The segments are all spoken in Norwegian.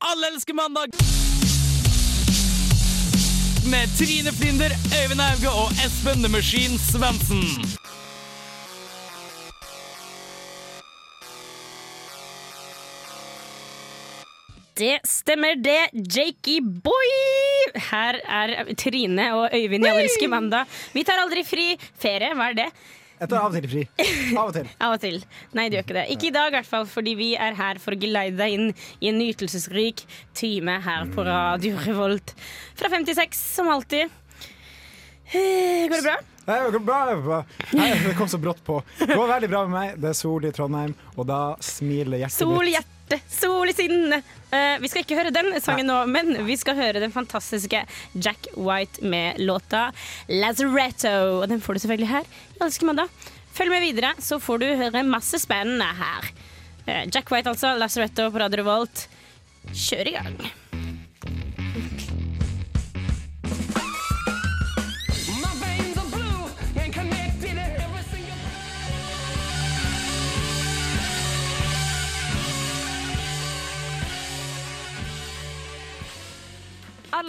Alle elsker mandag! Med Trine Flinder, Øyvind Hauge og Espen The Machine Svendsen. Det stemmer det, Jakey boy! Her er Trine og Øyvind i Allerske mandag. Vi tar aldri fri. Ferie, hva er det? Jeg tar av og til fri. Av og til. Av og til. Nei, det gjør ikke det. Ikke i dag, i hvert fall, fordi vi er her for å geleide deg inn i en nytelsesrik time her på Radio Revolt. Fra 56, som alltid. Eh, Går det bra? Nei, Det går bra, det går bra. Nei, det kom så brått på. Det går veldig bra med meg. Det er sol i Trondheim, og da smiler hjertet Sol mitt. Hjertet, sol i sinne. Uh, vi skal ikke høre den sangen nå, men vi skal høre den fantastiske Jack White med låta 'Lazaretto'. Og den får du selvfølgelig her Elsker mandag. Følg med videre, så får du høre masse spennende her. Uh, Jack White, altså. 'Lazaretto' på Radio Revolt. Kjør i gang.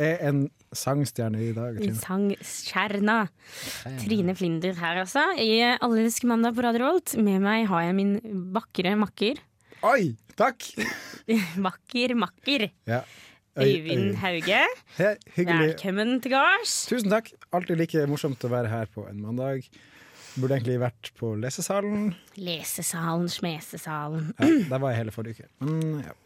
er en sangstjerne i dag, Trine. Sangstjerna. Trine Flinder her, altså. I Alle elsker mandag på Radio Revolt. Med meg har jeg min vakre makker. Oi, takk! Vakker makker. Ja. Øy, Øyvind øy. Hauge. Hei, hyggelig. Velkommen til gards. Tusen takk. Alltid like morsomt å være her på en mandag. Burde egentlig vært på lesesalen. Lesesalen, smesesalen. Ja, der var jeg hele forrige uke. Men ja.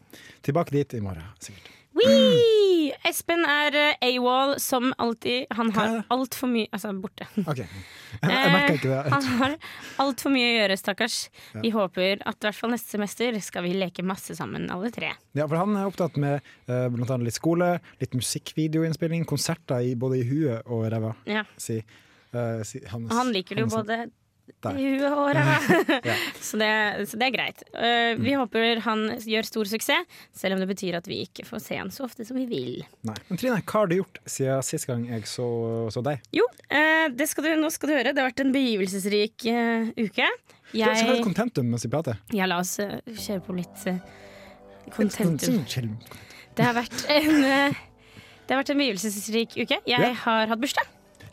Tilbake dit i morgen, sikkert. Wee! Espen er eh, AWOL som alltid. Han har altfor mye Altså, borte. Okay. Jeg, merka ikke det. Eh, Han har altfor mye å gjøre, stakkars. Vi håper at i hvert fall neste semester skal vi leke masse sammen, alle tre. Ja, for han er opptatt med eh, blant annet litt skole, litt musikkvideoinnspilling, konserter i, både i huet og ræva. Ja. Si, Uh, si, hans, han liker det jo både Der. i huet og ræva. Ja. så, det, så det er greit. Uh, vi håper han gjør stor suksess, selv om det betyr at vi ikke får se han så ofte som vi vil. Nei. Men Trine, hva har du gjort siden sist gang jeg så, så deg? Jo, uh, det skal du, nå skal du høre. Det har vært en begivelsesrik uh, uke. Du skal ha et Jeg, kontentum mens vi prater. ja, la oss eh, kjøre på litt contentum. Det har vært en eh, det har vært en begivelsesrik uke. Jeg yeah. har hatt bursdag.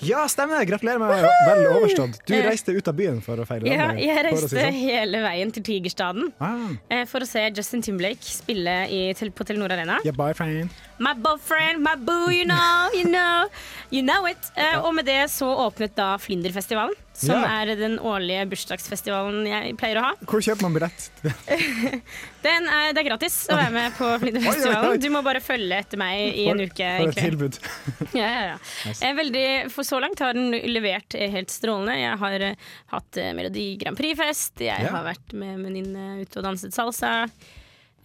Ja, stemmer! Gratulerer med vel overstått. Du Eh. reiste ut av byen for å feire Ja, den. jeg reiste si sånn. hele veien til Tigerstaden Ah, eh, for å se Justin Timberlake spille i, på Telenor Arena. Your boyfriend. My boyfriend, my boo, you know, you know, you know it. Eh, og med det så åpnet da Flinderfestivalen, som Ja. er den årlige bursdagsfestivalen jeg pleier å ha. Hvor kjøper man billett? Den er, det er gratis å være med på. Flinderfestivalen. Du må bare følge etter meg i en uke. For et tilbud. Ja, ja, ja. Nice. Er veldig, for så langt har den levert eh, helt strålende. Jeg har eh, hatt eh, Melodi Grand Prix-fest, jeg har vært med venninne ute og danset salsa.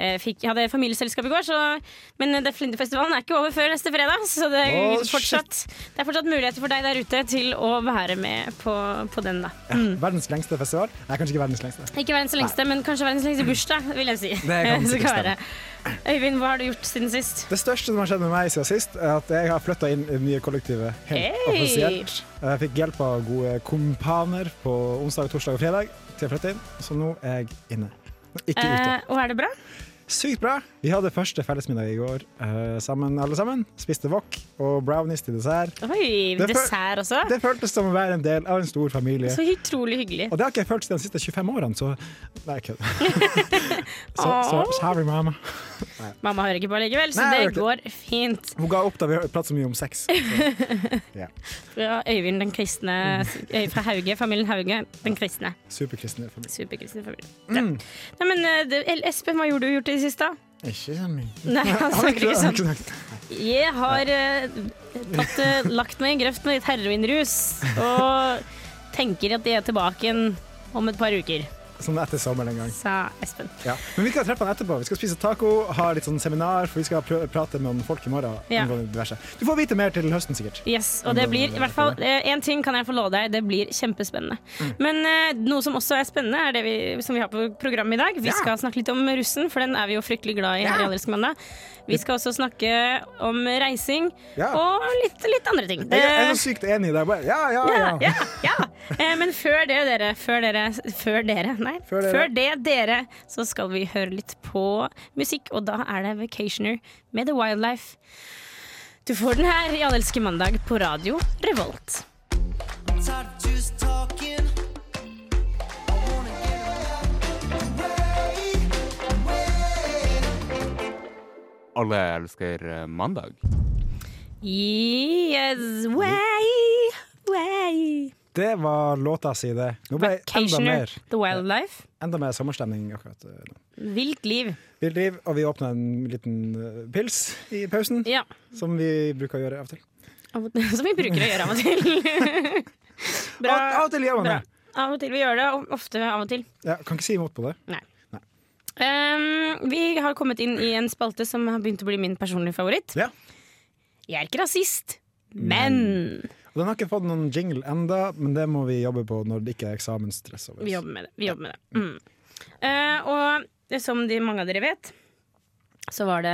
Jeg, fikk, jeg hadde familieselskap i går, så, men det- Flinderfestivalen er ikke over før neste fredag. Så det er, oh, fortsatt, det er fortsatt muligheter for deg der ute til å være med på, på den. da Verdens lengste festival? Nei, kanskje ikke verdens lengste. Ikke verdens lengste, men kanskje verdens lengste bursdag, vil jeg si. Det kan sikkert være. Øyvind, hva har du gjort siden sist? Det største som har skjedd med meg siden sist, er at jeg har flytta inn i det nye kollektivet helt Hey! offisielt. Jeg fikk hjelp av gode kompaner på onsdag, torsdag og fredag til å flytte inn, så nå er jeg inne. Ikke ute. Eh, og er det bra? Sykt bra! Vi hadde første fellesmiddag i går eh, sammen, alle sammen. Spiste wok og brownies til dessert. Oi, Det er dessert også? Det føltes som å være en del av en stor familie. Så utrolig hyggelig. Og det har ikke jeg følt de siste 25 årene, så Nei, kødd. så, så sorry, mamma. Mamma hører ikke på likevel, så Nei, det går fint. Hun ga opp da vi pratet så mye om sex. Yeah. Fra Øyvind den kristne Fra Hauge, familien Hauge den kristne. Superkristne familie. Superkristne familie. Mm. Nei, men eh, Espen, hva gjorde du gjort i det siste? Ikke så mye. Nei, han snakker ikke sånn. Jeg har uh, tatt, uh, lagt meg i grøft med litt heroinrus og tenker at jeg er tilbake om et par uker. Sånn etter sommeren en gang. sa Espen. Ja. Men vi skal treffe han etterpå. Vi skal spise taco, ha litt sånn seminar, for vi skal prø prate med noen folk i morgen. Ja. Du får vite mer til høsten, sikkert. Yes, og det blir i hvert fall én ting kan jeg få love deg, det blir kjempespennende. Men uh, noe som også er spennende, er det vi, som vi har på programmet i dag. Vi Ja. skal snakke litt om russen, for den er vi jo fryktelig glad i her i Ja. Mandag. Vi skal også snakke om reising Ja. og litt, litt andre ting. Er- jeg er så sykt enig i ja, ja, ja, ja. ja, ja. Eh, men før det, dere, før dere Før dere, nei. Før dere. Før det, dere, så skal vi høre litt på musikk, og da er det Vacationer med The Wildlife. Du får den her i Allelske mandag på radio Revolt. tired of just talking. I wanna get away, away. Alle elsker eh, mandag. Yes, way, way. Det var låta si, det. Nå ble enda mer, The Wildlife. enda mer sommerstemning akkurat eh, nå. Vilt liv. Vilt liv, og vi åpna en liten eh, pils i pausen, Ja. som vi bruker å gjøre av og til. Som vi bruker å gjøre av og til. Bra. Av, av og til gjør man det. Av og til. Vi gjør det ofte av og til. Ja, kan ikke si imot på det. Um, vi har kommet inn i en spalte som har begynt å bli min personlige favoritt. Ja. Jeg er ikke rasist, men Og Den har ikke fått noen jingle enda, men det må vi jobbe på når det ikke er eksamensstress over vi jobber med det. Vi jobber med det. Mm. Uh, og som de, mange av dere vet, så var det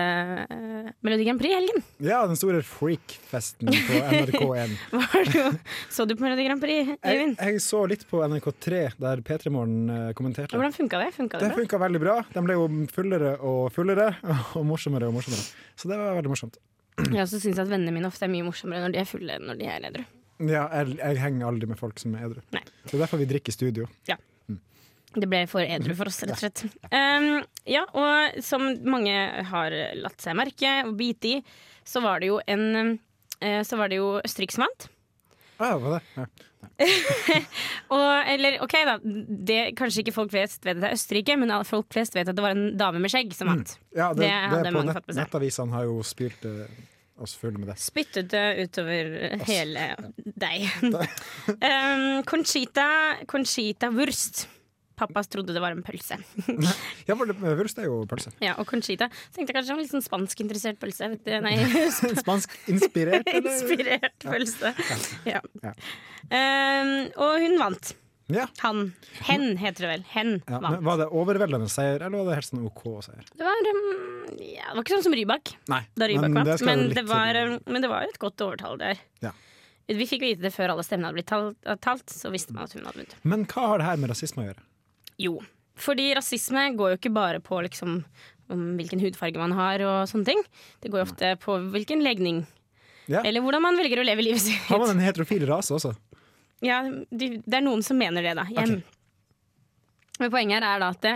uh, Melodi Grand Prix i helgen. Ja, den store freak-festen på NRK1. Var du, så du på Melodi Grand Prix, Jeg, jeg så litt på NRK3, der P3 Morgen eh, kommenterte. Hvordan funka det? Funka det Det funka veldig bra. De ble jo fullere og fullere, og morsommere og morsommere. Så det var veldig morsomt. Jeg også syns at vennene mine ofte er mye morsommere når de er fulle enn når de er edru. Ja, jeg, jeg henger aldri med folk som er edru. Nei. Det er derfor vi drikker i studio. Det ble for edru for oss, rett og slett. Um, ja, og som mange har latt seg merke og bite i, så var det jo en eh, Så var det jo Østerrike som vant. Ah? Ja. Og, eller OK, da. Det, kanskje ikke folk flest vet at det er Østerrike, men folk flest vet at det var en dame med skjegg som vant. Ja, det, Det det, hadde mange nett, fått med seg. nettavisene har jo spilt uh, oss fulle med det. Spyttet det utover hele deg. um, Conchita, Conchita Wurst. Pappas trodde det var en pølse. Ja, for det, Wurst er jo pølse. Ja, og Conchita så tenkte jeg kanskje det var en litt sånn spanskinteressert pølse. Nei, Spansk-inspirert, inspirert pølse. Ja. Ja. Um, og hun vant. Ja. Han. Hen heter det vel. Hen ja. Vant. var det overveldende seier, eller var det helt sånn OK seier? Det var, um, ja, det var ikke sånn som Rybak, Nei, da Rybak men det vant. Men litt det, var, til. um, men det var et godt overtall der. Ja. Vi fikk vite det før alle stemmene hadde blitt talt, talt, så visste man at hun hadde vunnet. Men hva har det her med rasisme å gjøre? Jo. Fordi rasisme går jo ikke bare på liksom, om hvilken hudfarge man har og sånne ting. Det går jo ofte på hvilken legning. Ja. Eller hvordan man velger å leve livet sitt. Har man en heterofil rase også? Ja, de, det er noen som mener det, da. Jeg, Men poenget her er da at det,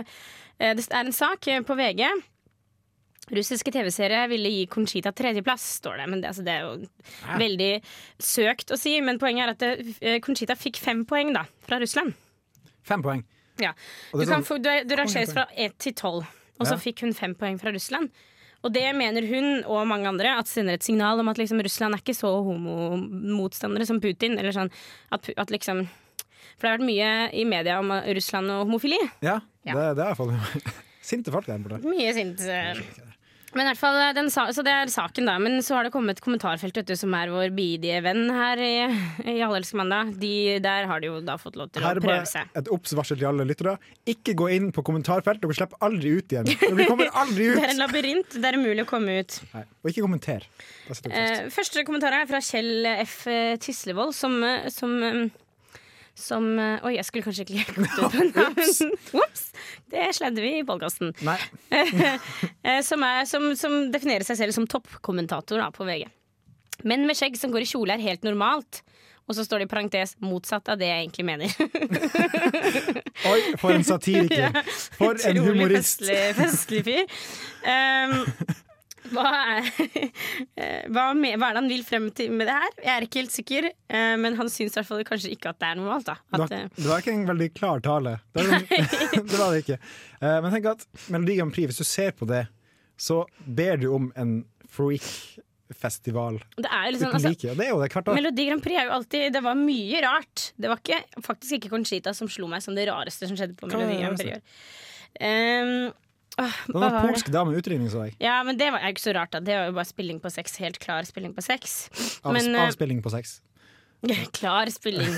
eh, det er en sak eh, på VG. Russiske TV-seere ville gi Conchita tredjeplass, står det. Men det, altså, det er jo veldig søkt å si. Men poenget er at det, eh, Conchita fikk fem poeng da, fra Russland. Fem poeng. Ja. Du, kan sånn- få, du, du rangeres fra 1 til tolv, og så fikk hun fem poeng fra Russland. Og det mener hun og mange andre at sender et signal om at liksom Russland er ikke så homomotstandere som Putin. Eller sånn at, at liksom For det har vært mye i media om Russland og homofili. Ja, Ja. Det, det er iallfall Sinte folk der borte. Mye sint. Eh. Men i hvert fall, den, sa- så det er saken, da. Men så har det kommet et kommentarfelt, vet du, som er vår bidige venn her i, i Allelske mandag. De, der har de jo da fått lov til Her å prøve seg. et obs-varsel til alle lyttere. Ikke gå inn på kommentarfelt, dere slipper aldri ut igjen. Dere kommer aldri ut! Det er en labyrint. Det er umulig å komme ut. Nei. Og ikke kommenter. Eh, første kommentar er fra Kjell F. Tislevold, som, eh, som, eh, som eh, Oi, jeg skulle kanskje ikke gått ut på navn. Ops! Det sledde vi i podkasten. Eh, som, som, som definerer seg selv som toppkommentator på VG. Menn med skjegg som går i kjole, er helt normalt. Og så står det i parentes motsatt av det jeg egentlig mener. Oi, for en satiriker. For en Utrolig humorist. Festlig, festlig fyr. Um, hva, er, eh, hva, med, hva er det han vil frem til med det her? Jeg er ikke helt sikker, eh, men han syns i hvert fall kanskje ikke at det er normalt. Da. Det var, eh, det var ikke en veldig klar tale. Det var, det var det ikke. Men tenk at Melodi Grand Prix, hvis du ser på det, så ber du om en freak festival Det er liksom, uten altså, like. Det det hvert år. Melodi Grand Prix er jo alltid Det var mye rart. Det var ikke, faktisk ikke Conchita som slo meg som det rareste som skjedde på Melodi Grand Prix. i år. Um, Det var var polsk dame med utringning. Ja, men det var ikke så rart. da Det var jo bare spilling på sex. Helt klar spilling på sex. Men, eh, avspilling på sex. klar spilling.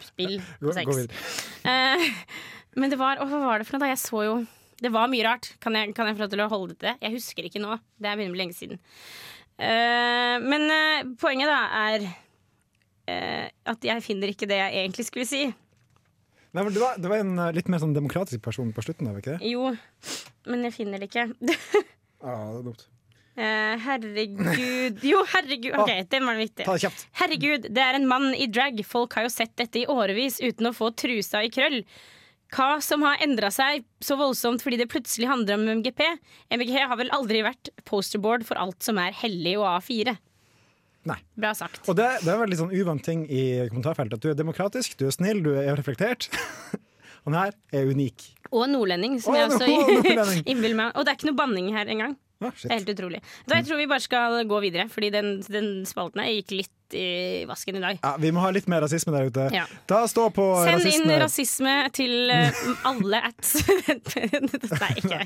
Spill på sex. gå videre. uh, men det var hva var det for noe da? Jeg så jo Det var mye rart. Kan jeg, kan jeg få lov til å holde det? Jeg husker ikke nå. Det er begynner å bli lenge siden. Uh, men uh, poenget da er uh, at jeg finner ikke det jeg egentlig skulle si. Nei, men det, var, du var en litt mer sånn demokratisk person på slutten av, ikke det? Jo, men jeg finner det ikke. Ja, det er dumt. Uh, herregud Jo, herregud. OK, den var den det kjapt. Herregud, det er en mann i drag. Folk har jo sett dette i årevis uten å få trusa i krøll. Hva som har endra seg så voldsomt fordi det plutselig handler om MGP? MGP har vel aldri vært posterboard for alt som er hellig og A4. Nei. Bra sagt. Og det, det er en veldig sånn uvant ting i kommentarfeltet. At du er demokratisk, du er snill, du er reflektert. Han her er unik. Og nordlending, som Å, jeg også innbiller meg. Og det er ikke noe banning her engang. Ah, Det er helt utrolig. Da jeg tror vi bare skal gå videre, Fordi den, den spalten her gikk litt i vasken i dag. Ja, vi må ha litt mer rasisme der ute. Ja. Da stå på Send inn rasisme rasisme til eh, alle at Nei, ikke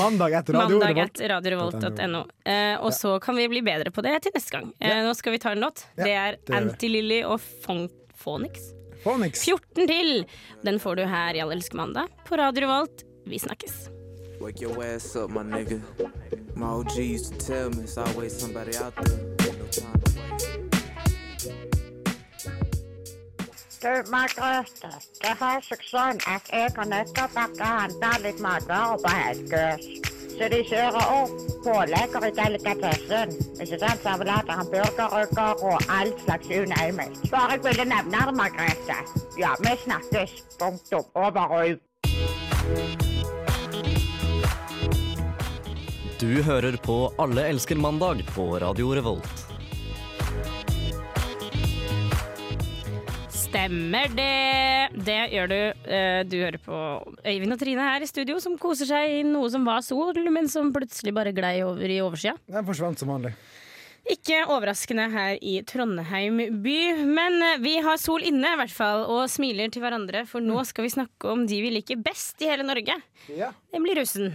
mandag etter radio. Mandag Revolt. at radiorevolt.no. Eh, og så kan vi bli bedre på det til neste gang. Eh, nå skal vi ta en låt. Ja, det er. Anti-Lilly og Fon Fonix. Phonics. 14 til! Den får du her i Allelske mandag på Radio Revolt. Vi snakkes. Wake your ass up, my nigga. My OG used to tell me it's always somebody out there. No time to. Du, Margrethe, det har seg sånn at jeg har nettopp vært og handla litt matvarer på Helgøs. Så de kjører opp pålegger i delikatessen. Ikke sant? Servelater, hamburgerrygger og all slags unøymer. Bare jeg ville nevne det, Margrethe. Ja, vi snakkes. Punktum. Over og ut. Du hører på Alle elsker mandag på Radio Revolt. Stemmer det. Det gjør du. Eh, Du hører på Øyvind og Trine her i studio, som koser seg i noe som var sol, men som plutselig bare glei over i oversida. Den forsvant som vanlig. Ikke overraskende her i Trondheim by, men eh, vi har sol inne i hvert fall, og smiler til hverandre, for nå skal vi snakke om de vi liker best i hele Norge. Ja. Nemlig russen.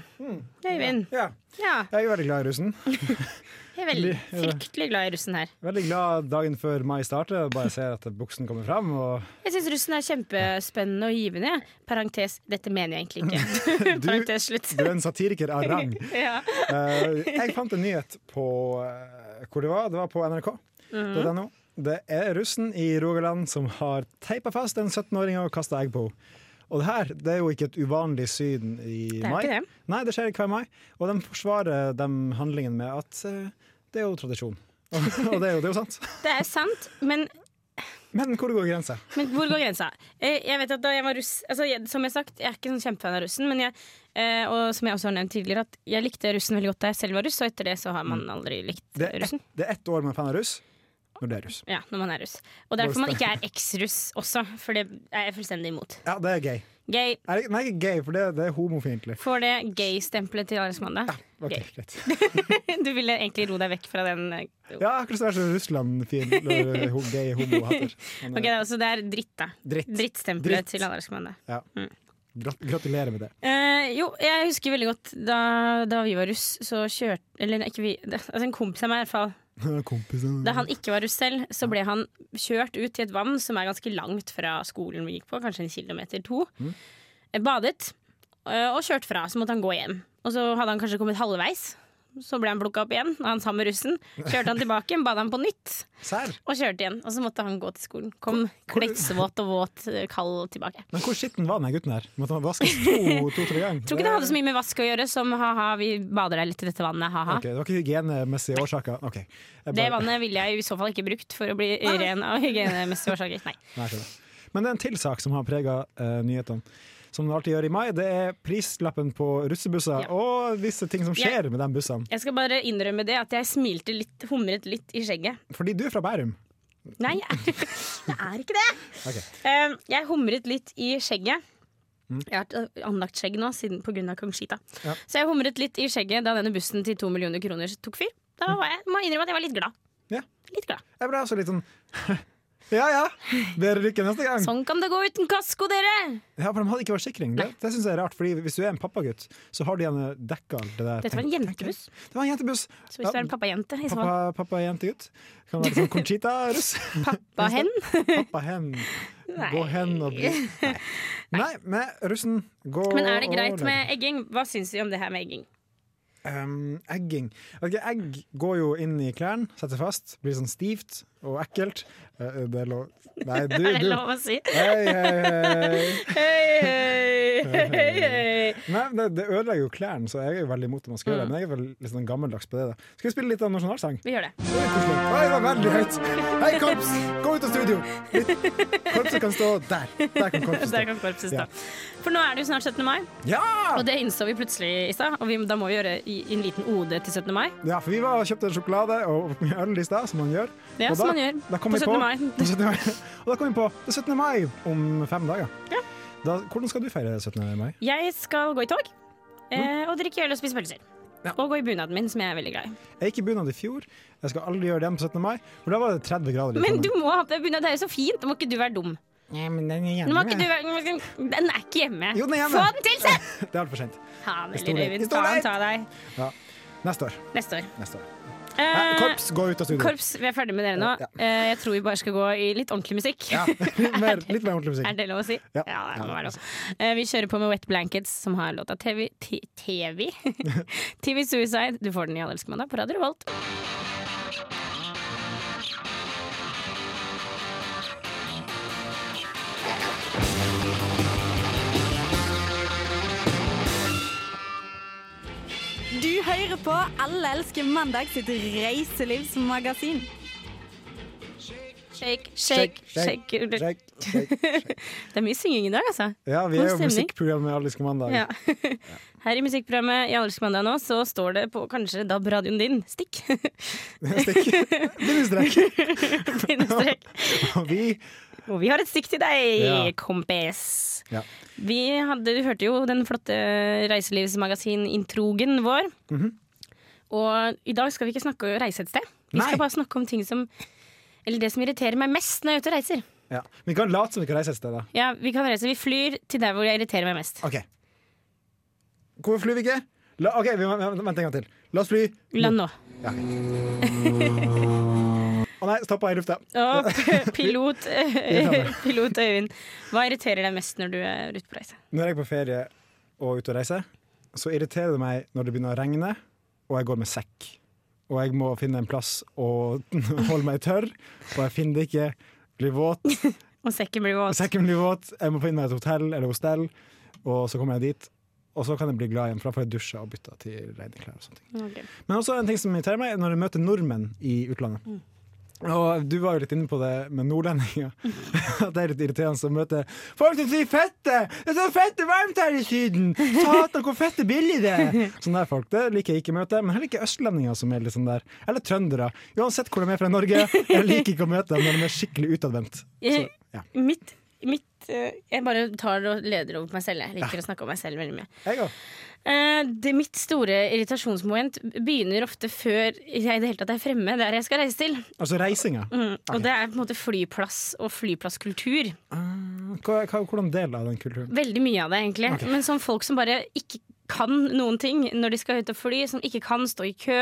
Øyvind. ja. Ja, Jeg er veldig glad i russen. jeg er veldig fryktelig glad i russen her. Veldig glad dagen før mai starter. og Bare ser at buksen kommer fram. Og Jeg syns russen er kjempespennende og givende. Parentes, dette mener jeg egentlig ikke. Parentes slutt. du er en satiriker av rang. Ja. Eh, jeg fant en nyhet på eh, hvor det var. Det var på nrk.no. Det er russen i Rogaland som har teipa fast en 17-åring og kasta egg på henne. Og det her det er jo ikke et uvanlig syn i Det er mai. ikke det. Nei, det skjer hver mai. Og de forsvarer de handlingene med at uh, det er jo tradisjon. og det er jo, det er jo sant. Det er sant, men, Men hvor går grensa? men hvor går grensa? Jeg vet at da jeg var russ altså jeg, Som jeg har sagt, jeg er ikke sånn kjempefan av russen, men jeg, eh, og som jeg også har nevnt tidligere, at jeg likte russen veldig godt da jeg selv var russ, og etter det så har man aldri likt russen. Det er, ett, det ett år man er fan av russ, når det er russ. Ja, når man er russ. Og derfor man ikke er eks-russ også, for det er jeg fullstendig imot. Ja, det er gay. Gay. Er det- Nei, ikke gay, for det, det er homofiendtlig. Får det gay-stempelet til Alex Mandag? Ok, Gay. greit. Du ville egentlig ro deg vekk fra den eh, Ja, akkurat som så Russland sånn eller ho- gay homo-hatter. Ok, da, Så det er dritt, da. Dritt. Drittstempelet Dritt. til Alex Mandag. Ja. Mm. gratulerer med det. Eh, jo, jeg husker veldig godt da, da vi var russ, så kjørte Eller ikke vi, det, altså en kompis av meg i hvert fall. Kompisen. Da han ikke var russ selv, så ble han kjørt ut til et vann som er ganske langt fra skolen vi gikk på, kanskje en kilometer to. Mm. Badet eh, og kjørt fra, så måtte han gå hjem. Og så hadde han kanskje kommet halvveis. Så ble han plukka opp igjen, av han samme russen. Kjørte han tilbake, bada han på nytt Sær. og kjørte igjen. Og så måtte han gå til skolen. Kom kletsvåt og våt, eh, kald tilbake. Men hvor skitten var den gutten her? Måtte han vaskes to-tre to, tre ganger? Tror ikke det hadde så mye med vask å gjøre som ha-ha, vi bader deg litt i dette vannet, ha-ha. Okay, Det var ikke hygienemessige årsaker? Ok. Bare... Det vannet ville jeg i så fall ikke brukt for å bli ren av hygienemessige årsaker. Nei. Nei. Men det er en til sak som har prega nyhetene. Som den alltid gjør i mai. Det er prislappen på russebusser Ja. og visse ting som skjer med de bussene. Jeg skal bare innrømme det at jeg smilte litt, humret litt i skjegget. Fordi du er fra Bærum. Nei, jeg, jeg er ikke det. Okay. Eh, jeg humret litt i skjegget. Jeg har hatt eh, anlagt skjegg nå pga. kong Shita. Ja. Så jeg humret litt i skjegget da denne bussen til to millioner kroner tok fyr. Da var jeg, må jeg innrømme at jeg var litt glad. Ja. Litt glad. Jeg ble også litt sånn Ja ja, bedre lykke neste gang. Sånn kan det gå uten kasko, dere! Ja, for De hadde ikke forsikring. Det, det synes jeg er rart, Fordi Hvis du er en pappagutt, så har de gjerne dekka alt det der. Dette var en jentebuss. Det var en jentebuss. Så hvis du er en pappajente i så fall Pappa, pappa. Kan være sånn Conchita-russ. Pappa-hen. Pappa hen. Gå hen og bli Nei. Nei, med russen gå Men er det greit med egging? Hva syns vi om det her med egging? Um, egging. okay, egg går jo inn i klærne, setter fast, blir sånn stivt og ekkelt. Eh, det er lov Nei, du, Er det du. lov å si? Hei, hei, hei. Hei, hei. Nei, det, det ødelegger jo klærne, så jeg er jo veldig imot at man skal gjøre det. Men jeg er vel litt sånn gammeldags på det. da Skal vi spille litt av nasjonalsang? Vi gjør det. Det. Oi, det var veldig høyt! Hei, korps! Gå ut av studio! Korpset kan stå der. Der kan korpset stå. Der kan korpset Ja. stå. For nå er det jo snart 17. mai, Ja! og det innså vi plutselig i stad. Og vi, da må vi gjøre en liten ode til 17. mai. ja, for vi var og kjøpte en sjokolade og øl i stad, som man gjør. Ja, Og som da- man gjør da kom på vi 17. mai. på 17. mai. Og da kom vi på det er 17. mai om fem dager. Ja. Da, hvordan skal du feire 17. mai? Jeg skal gå i tog eh, og drikke øl og spise pølser. Ja. Og gå i bunaden min, som jeg er veldig glad i. Jeg gikk i bunad i fjor. Jeg skal aldri gjøre den på 17. mai, for da var det 30 grader. Men du må ha på bunad, det er jo så fint! Da må ikke du være dum. Nei, men den er hjemme. du den er ikke hjemme. Jo, den er hjemme. Få den tilsendt! Det er altfor sent. Ha Det lille. Øyvind, faen ta deg. Neste år. Neste år. Neste år. Eh, korps, gå ut av studio. Korps, vi er ferdig med dere nå. Ja. Eh, jeg tror vi bare skal gå i litt ordentlig musikk. Ja, litt mer, litt mer ordentlig Er det lov å si? Ja. det må være lov. Eh, vi kjører på med Wet Blankets, som har låta TV TV? TV Suicide. Du får den i Allelske mandag på Radio Revolt. Hører på Alle elsker mandag sitt reiselivsmagasin. Shake, shake, shake. Det shake, shake. er mye synging i dag, altså. Ja, vi er jo musikkprogrammet Alle Alliske mandag. Ja. Her i musikkprogrammet i Allelske mandag nå, så står det på kanskje DAB-radioen din, stikk, Stikk. Bindestrek. Og vi Og vi har et stikk til deg, Ja. kompis. Ja. Vi hadde, du hørte jo den flotte reiselivsmagasin-introgen vår. Mhm. Og i dag skal vi ikke snakke om reise et sted. Vi Nei. skal bare snakke om ting som Eller det som irriterer meg mest når jeg er ute og reiser. ja. Vi kan late som vi kan reise et sted, da. Ja, Vi kan reise, vi flyr til der hvor jeg irriterer meg mest. OK. Hvorfor flyr vi ikke? La, OK, vi vent en gang til. La oss fly. Land nå. Ja, ok. Å nei, stoppa i lufta. Oh, pilot, pilot Øyvind, hva irriterer deg mest når du er ute på reise? Når jeg er på ferie og ute og reiser, så irriterer det meg når det begynner å regne, og jeg går med sekk. Og jeg må finne en plass å holde meg tørr, og jeg finner det ikke. Blir våt. Og sekken blir våt. Sekken blir våt. Jeg må finne meg et hotell eller hostell, og så kommer jeg dit. Og så kan jeg bli glad igjen, for da får jeg dusja og bytta til rene klær. og sånne ting. Okay. Men også en ting som irriterer meg, når jeg møter nordmenn i utlandet. Og du var jo litt inne på det med nordlendinger. At det er litt irriterende å møte folk som sier 'fette'! Det er så fette varmt her i Syden! Satan, hvor fette billig det er! Sånne der folk det liker jeg ikke å møte. Men heller ikke østlendinger som er litt sånn der. Eller trøndere. Uansett hvor de er fra Norge. Jeg liker ikke å møte dem når de er skikkelig utadvendt. Ja. Mitt, mitt Jeg bare tar og leder over på meg selv. Jeg liker å snakke om meg selv veldig mye. Eh, det Mitt store irritasjonsmoment begynner ofte før jeg i det hele tatt er fremme der jeg skal reise til. Altså reisinga. Mm. Og det er på en måte flyplass og flyplasskultur. Hva, hvordan del av den kulturen? Veldig mye av det, egentlig. Okay. Men sånn folk som bare ikke kan noen ting når de skal ut og fly, som ikke kan stå i kø,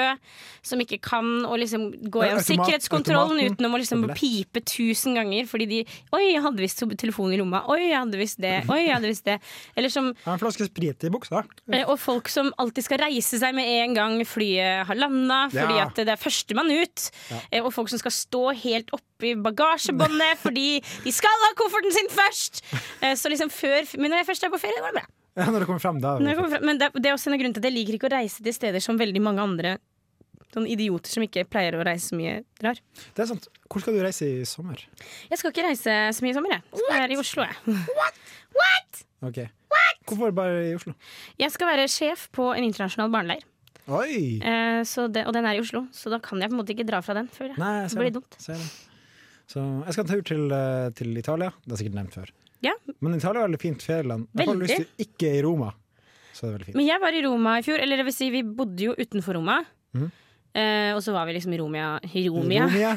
som ikke kan å liksom gå gjennom sikkerhetskontrollen automaten uten å liksom pipe tusen ganger fordi de Oi, jeg hadde visst telefonen i lomma. Oi, jeg hadde visst det. Oi, jeg hadde visst det. Eller som en flaske sprit i buksa. Eh, Og folk som alltid skal reise seg med en gang flyet har landa, fordi Ja. at det er førstemann ut. Ja. Og folk som skal stå helt oppi bagasjebåndet fordi de skal ha kofferten sin først! Eh, Så liksom før Men når jeg først er på ferie, går det bra. Ja, når det kommer frem, da. Det kommer frem- Men det, det er også en grunn til at jeg liker ikke å reise til steder som veldig mange andre Sånne idioter som ikke pleier å reise så mye, drar. Det er sant. Hvor skal du reise i sommer? Jeg skal ikke reise så mye i sommer, jeg. Jeg skal være i Oslo, jeg. Ok. Hvorfor bare i Oslo? Jeg skal være sjef på en internasjonal barneleir. Oi! Eh, så det, og den er i Oslo, så da kan jeg på en måte ikke dra fra den. Føler jeg. Nei, jeg det ser blir det. dumt. Ser det. Så jeg skal en tur til, eh, til Italia. Det er sikkert nevnt før. Ja, Men Italia er veldig fint ferieland. Jeg har lyst til ikke i Roma. Så det er veldig fint. Men jeg var i Roma i fjor, eller det vil si vi bodde jo utenfor Roma. Mm. Eh, og så var vi liksom i Romia, i Romia Romia.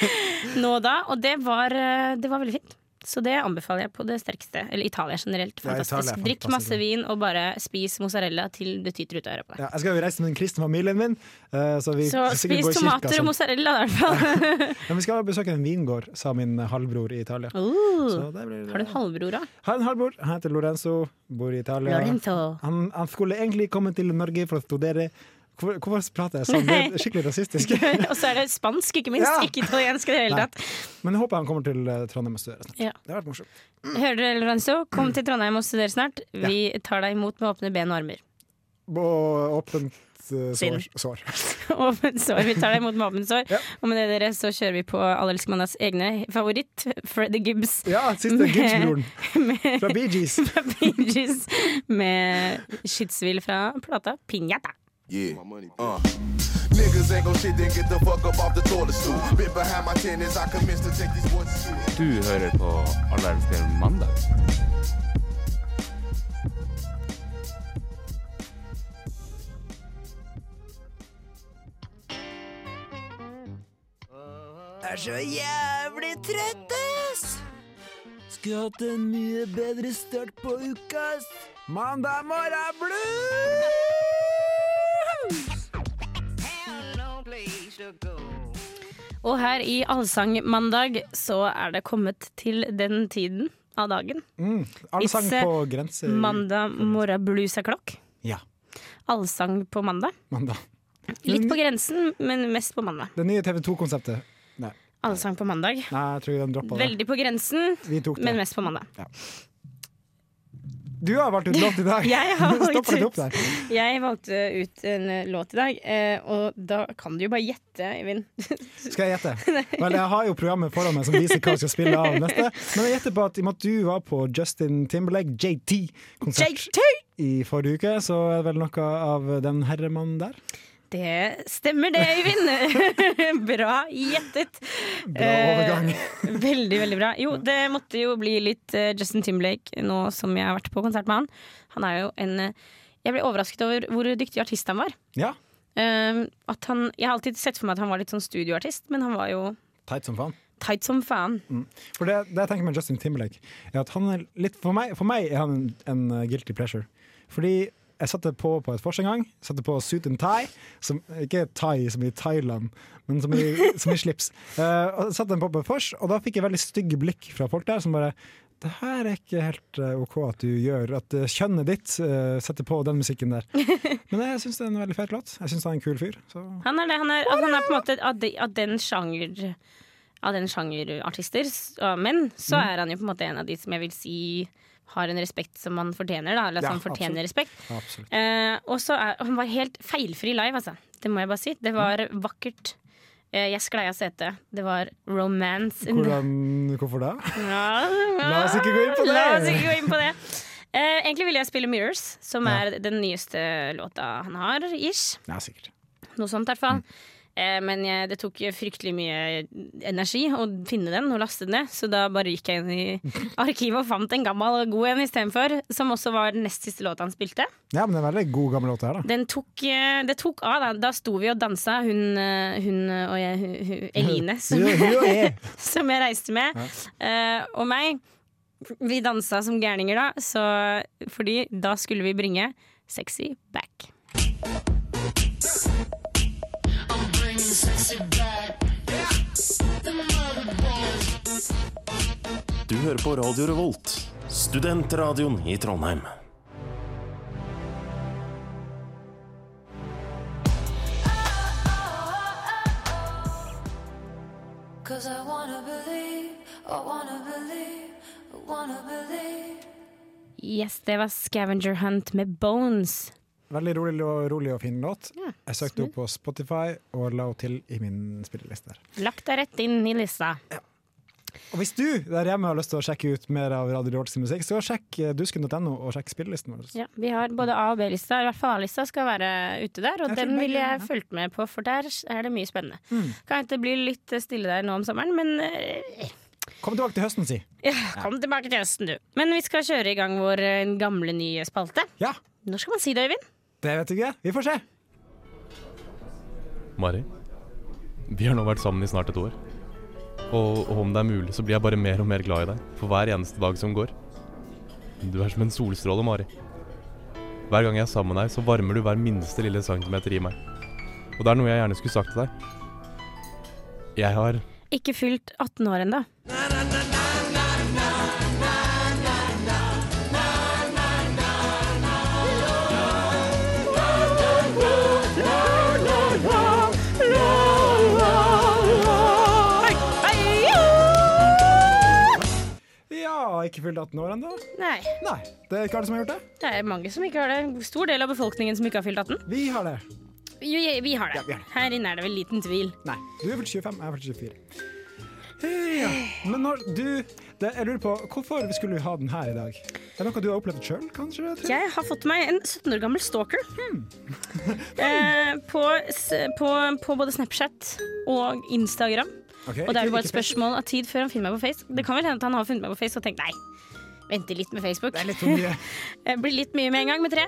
nå da, og det var, eh, det var veldig fint. Så det anbefaler jeg på det sterkeste. Eller Italia generelt. Ja, Italia Fantastisk. Drikk masse vin og bare spis mozzarella til det tyter ut av øret på deg. Ja, jeg skal jo reise med den kristne familien min, eh, så vi Så spis gå i kirka. tomater og sånn. mozzarella, i hvert fall. Men vi skal besøke en vingård, sa min halvbror i Italia. Uh, Så det blir, har du en halvbror, da? Har en halvbror, han heter Lorenzo, bor i Italia. Han, han skulle egentlig komme til Norge for å studere. Hvorfor, hvorfor prater jeg sånn? Det er skikkelig rasistisk. og så er det spansk, ikke minst. Ja. Ikke italiensk i det hele tatt. Men jeg håper han kommer til eh, Trondheim og studerer snart. Ja. Det har vært morsomt. Hører dere, Lorenzo? Kom til Trondheim og studer snart. Vi tar deg imot med åpne ben og armer. Og åpent uh, sår. sår. Åpent sår. Vi tar deg imot med åpent sår. Ja. Og med det dere så kjører vi på Alle egne favoritt, Freddy Gibbs. Ja, siste Gibbs-broren fra Bee Gees. fra Bee Gees med skytsvill fra plata Pinjata. Yeah. Uh. Niggas ain't gon' shit, then get the fuck up off the toilet stool. Bit behind my ten as I commence to take these words. Du hører på elsker mandag. Er så jævlig trøtt, ass! Skulle hatt en mye bedre start på uka, ass. Mandag morgen blues! Og her i Allsangmandag så er det kommet til den tiden av dagen. Mm. Allsang It's, på grense... Mandag morgen blues er klokk. Ja, Allsang på mandag. mandag. Litt på grensen, men mest på mandag. Det nye TV 2-konseptet. Nei. Allsang på mandag. Nei, jeg tror den droppa det. Veldig på grensen, men mest på mandag. Du har valgt ut låt i dag. Jeg valgt ut. Jeg valgte ut en eh, låt i dag, eh, og da kan du jo bare gjette, Eivind. Skal jeg gjette? Vel, jeg har jo programmet foran meg som viser hva jeg skal spille av neste. Men jeg gjetter på at i og med at du var på Justin Timberlake, JT-konsert JT! i forrige uke, så er det vel noe av den herremannen der. Det stemmer det, Øyvind! bra gjettet. Bra overgang. Eh, veldig, veldig bra. Jo, det måtte jo bli litt eh, Justin Timberlake nå som jeg har vært på konsert med han. Han er jo en eh, Jeg ble overrasket over hvor dyktig artist han var. Ja, at han, jeg har alltid sett for meg at han var litt sånn studioartist, men han var jo Teit som faen. tight som faen. For det, det jeg tenker med Justin Timberlake, er at han er litt For meg, for meg er han en, en guilty pleasure. Fordi jeg satte på på et vors en gang. Satte på suit and tie. Som, ikke thai som i Thailand, men som i, som i slips. Uh, satte den på på et vors, og da fikk jeg veldig stygge blikk fra folk der som bare det her er ikke helt eh, OK at du gjør. At eh, kjønnet ditt uh, setter på den musikken der. Men jeg syns det er en veldig fet låt. Jeg syns han er en kul fyr. Så Han er det. Han er, han er på en måte av, de, av den sjanger Av den sjangerartister, menn, så er han jo på en måte en av de som jeg vil si har en respekt som man fortjener. Da, eller at Ja, han fortjener respekt. Eh, og så er han var helt feilfri live, altså. Det må jeg bare si. Det var vakkert. Eh, jeg sklei av setet. Det var romance. Hvordan, hvorfor da? Ja, La oss ikke gå inn på det. La oss ikke gå inn på det. Eh, egentlig ville jeg spille Mirrors, som er den nyeste låta han har. Ish. Ja, sikkert. Noe sånt, i hvert fall. Eh, men jeg, det tok fryktelig mye energi å finne den og laste den ned, så da bare gikk jeg inn i arkivet og fant en gammel og god en istedenfor, som også var den nest siste låta han spilte. Ja, men det er en veldig god gammel låt her, da. Den tok, eh, det tok av. Da, da sto vi og dansa, hun, eh, hun og jeg, hun, hun, Eline, som, som jeg reiste med, ja. og meg. Vi dansa som gærninger da, så, fordi da skulle vi bringe Sexy back. Du hører på Radio Revolt, studentradioen i Trondheim. Cause I wanna believe, I wanna believe, I wanna believe. Yes, det var Scavenger Hunt med Bones. Veldig rolig, rolig og fin låt. Ja, Jeg søkte henne på Spotify og la henne til i min spilleliste. Lagt deg rett inn i lista. Og hvis du der hjemme har lyst til å sjekke ut mer av Radio Rolls musikk, så sjekk eh, dusken.no og sjekk spillelisten vår. Ja, vi har både A- og B-lista, i hvert fall A-lista skal være ute der, og den ville jeg ja. fulgt med på, for der er det mye spennende. Mm. Kan hende det blir litt stille der nå om sommeren, men eh, Kom tilbake til høsten, si. ja, kom tilbake til høsten, du. Men vi skal kjøre i gang vår eh, gamle, nye spalte. Ja, Når skal man si det, Øyvind? Det vet du ikke. Vi får se. Mari, vi har nå vært sammen i snart et år. Og, og om det er mulig, så blir jeg bare mer og mer glad i deg for hver eneste dag som går. Du er som en solstråle, Mari. Hver gang jeg er sammen med deg, så varmer du hver minste lille centimeter i meg. Og det er noe jeg gjerne skulle sagt til deg. Jeg har Ikke fylt 18 år ennå. Ikke fylt 18 år ennå? Nei. Nei, det er ikke alle som har gjort det. Det er mange som ikke har det. Stor del av befolkningen som ikke har fylt 18. Vi har det. Vi, vi har det. Her inne er det vel liten tvil. Nei. Du er vel 25, jeg er vel 24. Ja. Men når du det, Jeg lurer på, hvorfor skulle vi ha den her i dag? Er det noe du har opplevd sjøl, kanskje? Jeg, Jeg har fått meg en 17 år gammel stalker. eh, på, på, på både Snapchat og Instagram. Ok, og det er jo bare et spørsmål av tid før han finner meg på Face. Det kan vel hende at han har funnet meg på Face og tenkt nei. Vente litt med Facebook. Det er litt mye. blir litt mye med en gang med tre.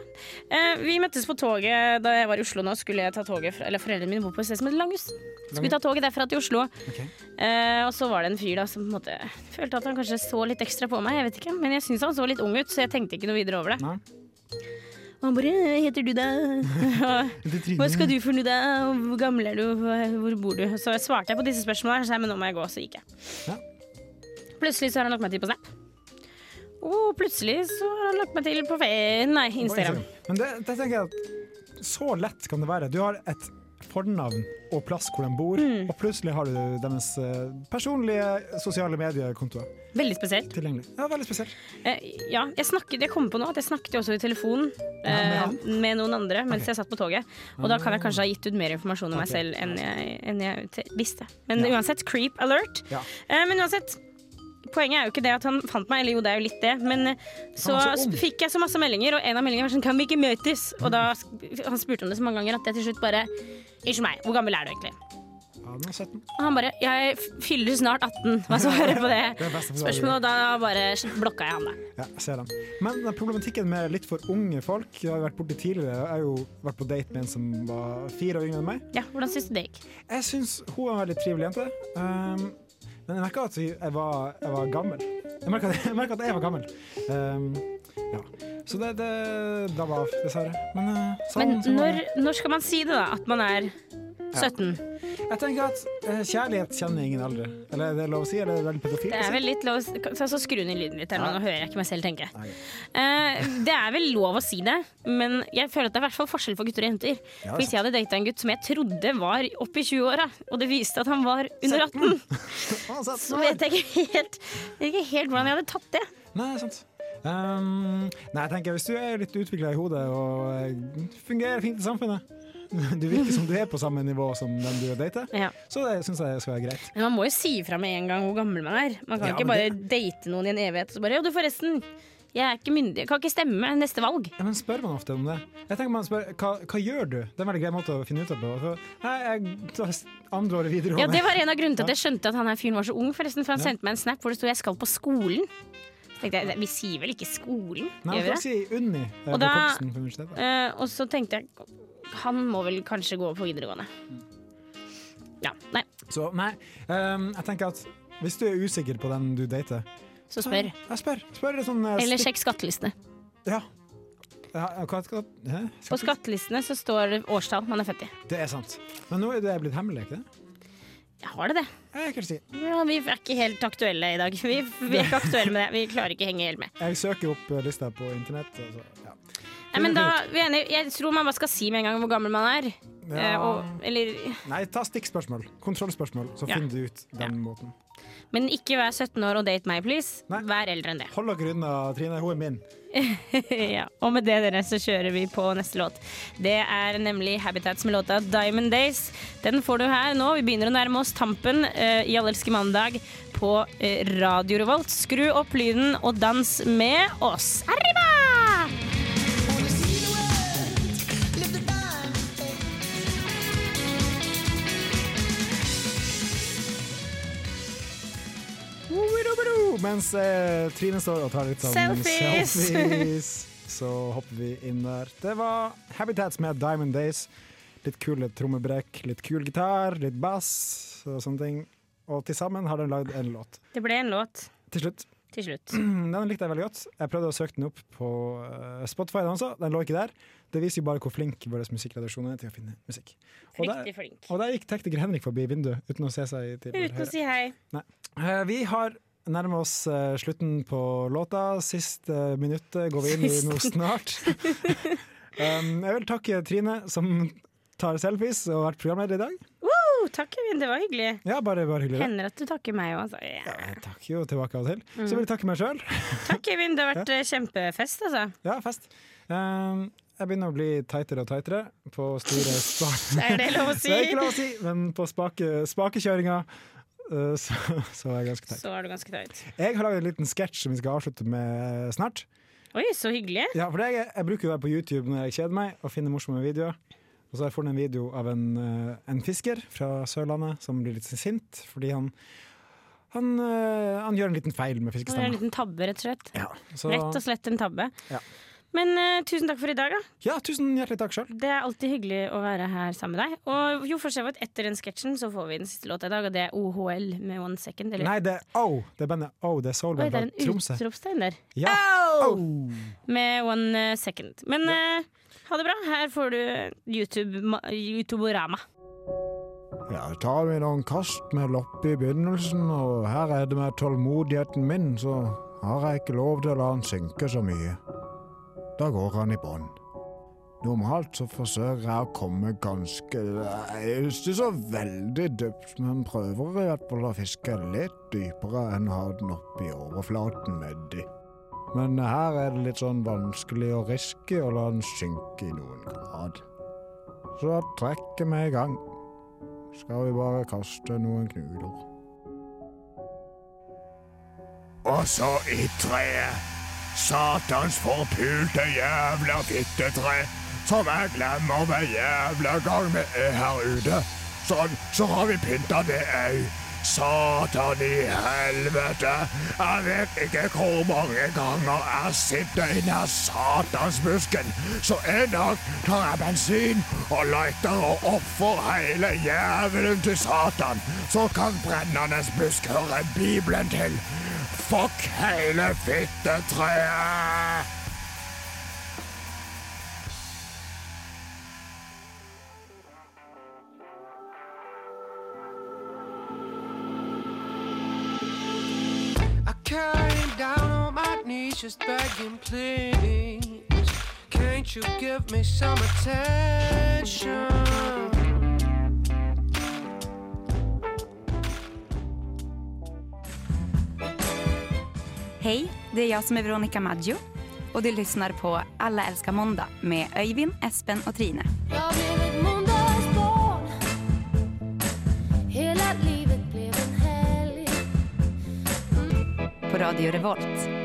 Eh, vi møttes på toget da jeg var i Oslo nå. Skulle jeg ta toget fra, eller Foreldrene mine bor på et sted som heter Langhus. Skulle ta toget derfra til Oslo. Eh, og så var det en fyr da som på en måte følte at han kanskje så litt ekstra på meg. Jeg vet ikke, Men jeg syns han så litt ung ut, så jeg tenkte ikke noe videre over det. Og han bare «Hva heter du, da? Hva skal du for noe, da? Hvor gammel er du? Hvor bor du? Så jeg svarte jeg på disse spørsmålene, så jeg, men nå må jeg gå. Så gikk jeg. Ja. Plutselig så har han lagt meg til på Snap. Og plutselig så har han lagt meg til på fe nei, Instagram. Men det, det tenker jeg at så lett kan det være. Du har et fornavn og plass hvor de bor, Mm. og plutselig har du deres eh, personlige sosiale mediekontoer Veldig spesielt. tilgjengelig. Ja, veldig spesielt. Eh, ja, jeg, snakket, jeg kom på nå at jeg snakket jo også i telefonen eh, med noen andre mens jeg satt på toget. Og da kan jeg kanskje ha gitt ut mer informasjon om meg selv enn jeg, enn jeg visste. Men Ja. uansett, creep alert. Ja. Eh, men uansett, poenget er jo ikke det at han fant meg, eller jo, det er jo litt det. Men så, så fikk jeg så masse meldinger, og en av meldingene var sånn Kan vi ikke møtes? Og da Han spurte om det så mange ganger at jeg til slutt bare Unnskyld meg, hvor gammel er du egentlig? Ja, den 17. Og han bare Jeg fyller snart 18. Hva svarer på det Det spørsmålet? Og da bare blokka jeg han, der. Ja, jeg ser den. Men problematikken med litt for unge folk Jeg har vært borti tidligere. Jeg har jo vært på date med en som var fire år yngre enn meg. Ja, Hvordan syns du det gikk? Jeg syns hun var en veldig trivelig jente. Um, men jeg merka at jeg var, jeg var gammel. Jeg merka at, at jeg var gammel. Um, ja. Så det, det det var dessverre. Men, uh, sånn, Men når, når skal man si det, da? At man er 17? Jeg tenker at eh, kjærlighet kjenner ingen alder. Eller er det lov å si? Eller er det veldig pedofilt? Det å er si? vel litt lov å si- så, så skru ned lyden litt her nå, nå hører jeg ikke meg selv tenke. Eh, det er vel lov å si det, men jeg føler at det er i hvert fall forskjell for gutter og jenter. Ja, For Hvis jeg hadde data en gutt som jeg trodde var oppi i 20-åra, og det viste at han var under 18, så vet jeg ikke helt, jeg vet ikke helt hvordan jeg hadde tatt det. Nei, sant. Um, nei, jeg tenker Hvis du er litt utvikla i hodet og eh, fungerer fint i samfunnet Du virker som du er på samme nivå som den du dater, Ja. så det syns jeg skal være greit. Men man må jo si ifra med en gang hvor gammel man er. Man kan Ja, ikke bare bare date noen i en evighet og så bare 'jo, du, forresten. Jeg er ikke myndig. Jeg kan ikke stemme neste valg. Ja, men spør man ofte om det? Jeg tenker man spør, hva, hva gjør du? Det er en veldig grei måte å finne ut av på. Jeg tar andre året videregående. Ja, Det var en av grunnene til at jeg skjønte at han her fyren var så ung. Forresten, for Han Ja. sendte meg en snap hvor det sto 'jeg skal på skolen'. Jeg, Vi sier vel ikke skolen? Nei, Gjør vi det? si Unni. eh, Og da-. Eh, og så tenkte jeg han må vel kanskje gå på videregående. Ja, nei, Så nei, um, jeg tenker at hvis du er usikker på den du dater så spør. Ja, spør. spør sånn, uh, Eller sjekk skattelistene. Ja. ja hva, hva, hæ? På skattelistene så står det årstall man er født i. Det er sant. Men nå er det blitt hemmelig, ikke det? Jeg har det det? Jeg si. Ja, vi er ikke helt aktuelle i dag. Vi, vi er ikke aktuelle med det. Vi klarer ikke å henge helt med. Jeg søker opp eh, lista på internett. Altså. ja. Nei, men da. Jeg tror man bare skal si med en gang hvor gammel man er. Ja. Eh, og, eller, Nei, ta stikkspørsmål. Kontrollspørsmål, så Ja. finner du ut den måten. men ikke vær 17 år og date meg, please. Vær eldre enn det. Hold dere unna Trine, hun er min. ja, og med det dere så kjører vi på neste låt. Det er nemlig Habitats med låta 'Diamond Days'. Den får du her nå. Vi begynner å nærme oss tampen uh, i Allelske mandag på uh, Radio Revolt. Skru opp lyden og dans med oss. Arriba! Mens eh, Trine står og tar litt sånn Selfies. selfies, så hopper vi inn der. Det var Habitats med Diamond Days. litt kule trommebrekk, litt kul gitar, litt bass og sånne ting. Og til sammen har den lagd en låt. Det ble en låt Til slutt. til slutt. Den likte jeg veldig godt. Jeg prøvde å søke den opp på eh, Spotify, den også. Den lå ikke der. Det viser jo bare hvor flink vår musikkredaksjon er til å finne musikk. Og der, Riktig flink. og der gikk tekniker Henrik forbi vinduet uten å se seg til Uten å si hei. Nei. Eh, Vi har nærmer oss eh, slutten på låta. Siste minuttet går vi inn i nå snart. um, jeg vil takke Trine, som tar selfies og har vært programleder i dag. Woo, takk, Kevin. Det var hyggelig. Ja, bare, bare hyggelig. Hender at du takker meg òg. Altså. Ja. Jeg takker jo tilbake av og til. Mm. Så vil jeg takke meg sjøl. Takk, Kevin. Det har vært ja. kjempefest, altså. Ja, fest. Um, jeg begynner å bli tightere og tightere på store spak... Er det lov å si? Det er ikke lov å si, men på spake, spakekjøringa så, så er jeg ganske teit. Så er du ganske teit. Jeg har laget en liten sketsj som vi skal avslutte med snart. Oi, så hyggelig. Ja, for jeg, jeg bruker jo være på YouTube når jeg kjeder meg og finner morsomme videoer. Og så har jeg funnet en video av en, eh, en fisker fra Sørlandet som blir litt sint fordi han han, eh, han gjør en liten feil med fiskestemmen. Han gjør en liten tabbe, rett og slett. så- Rett og slett en tabbe. Ja. Men uh, tusen takk for i dag, da. Ja, tusen hjertelig takk selv. Det er alltid hyggelig å være her sammen med deg. Og jo, for så etter den sketsjen så får vi den siste låta i dag, og det er OHL med One Second. Eller? Nei, det er O. Det er bandet O. Det er Oi, Soulband det er en Tromsø. utropstegn der. Ja. Oh! Med One eh, Second. Men eh, ha det bra. Her får du YouTube, ma- YouTube-orama. Ja, tar vi noen kast med loppe i begynnelsen, og her er det med tålmodigheten min, så har jeg ikke lov til å la den synke så mye. Da går han i bånn. Normalt så forsøker jeg å komme ganske Jeg ikke så veldig dypt, men prøver i hvert fall å fiske litt dypere enn å ha den oppe i overflaten nedi. Men her er det litt sånn vanskelig og risky å la den synke i noen grad. Så da trekker vi i gang skal vi bare kaste noen knuter. Og så i treet. Satans forpulte jævla fittetre. Som jeg glemmer hver jævla gang vi er her ute. Sånn, så har vi pynta det ei. Satan i helvete! Jeg vet ikke hvor mange ganger jeg sitter i den satansbusken. Så en dag tar jeg bensin og lighter og offer hele jævelen til Satan. Så kan brennende busk høre Bibelen til. Fuck hele fittetreet! Down on my knees just begging, please. Can't you give me some attention? Hej, det är jag som är Veronica Maggio och du lyssnar på Alla älskar måndag med Öyvind, Espen och Trine. Jag blev ett måndagsbarn Hela livet blev en helg På Radio Revolt.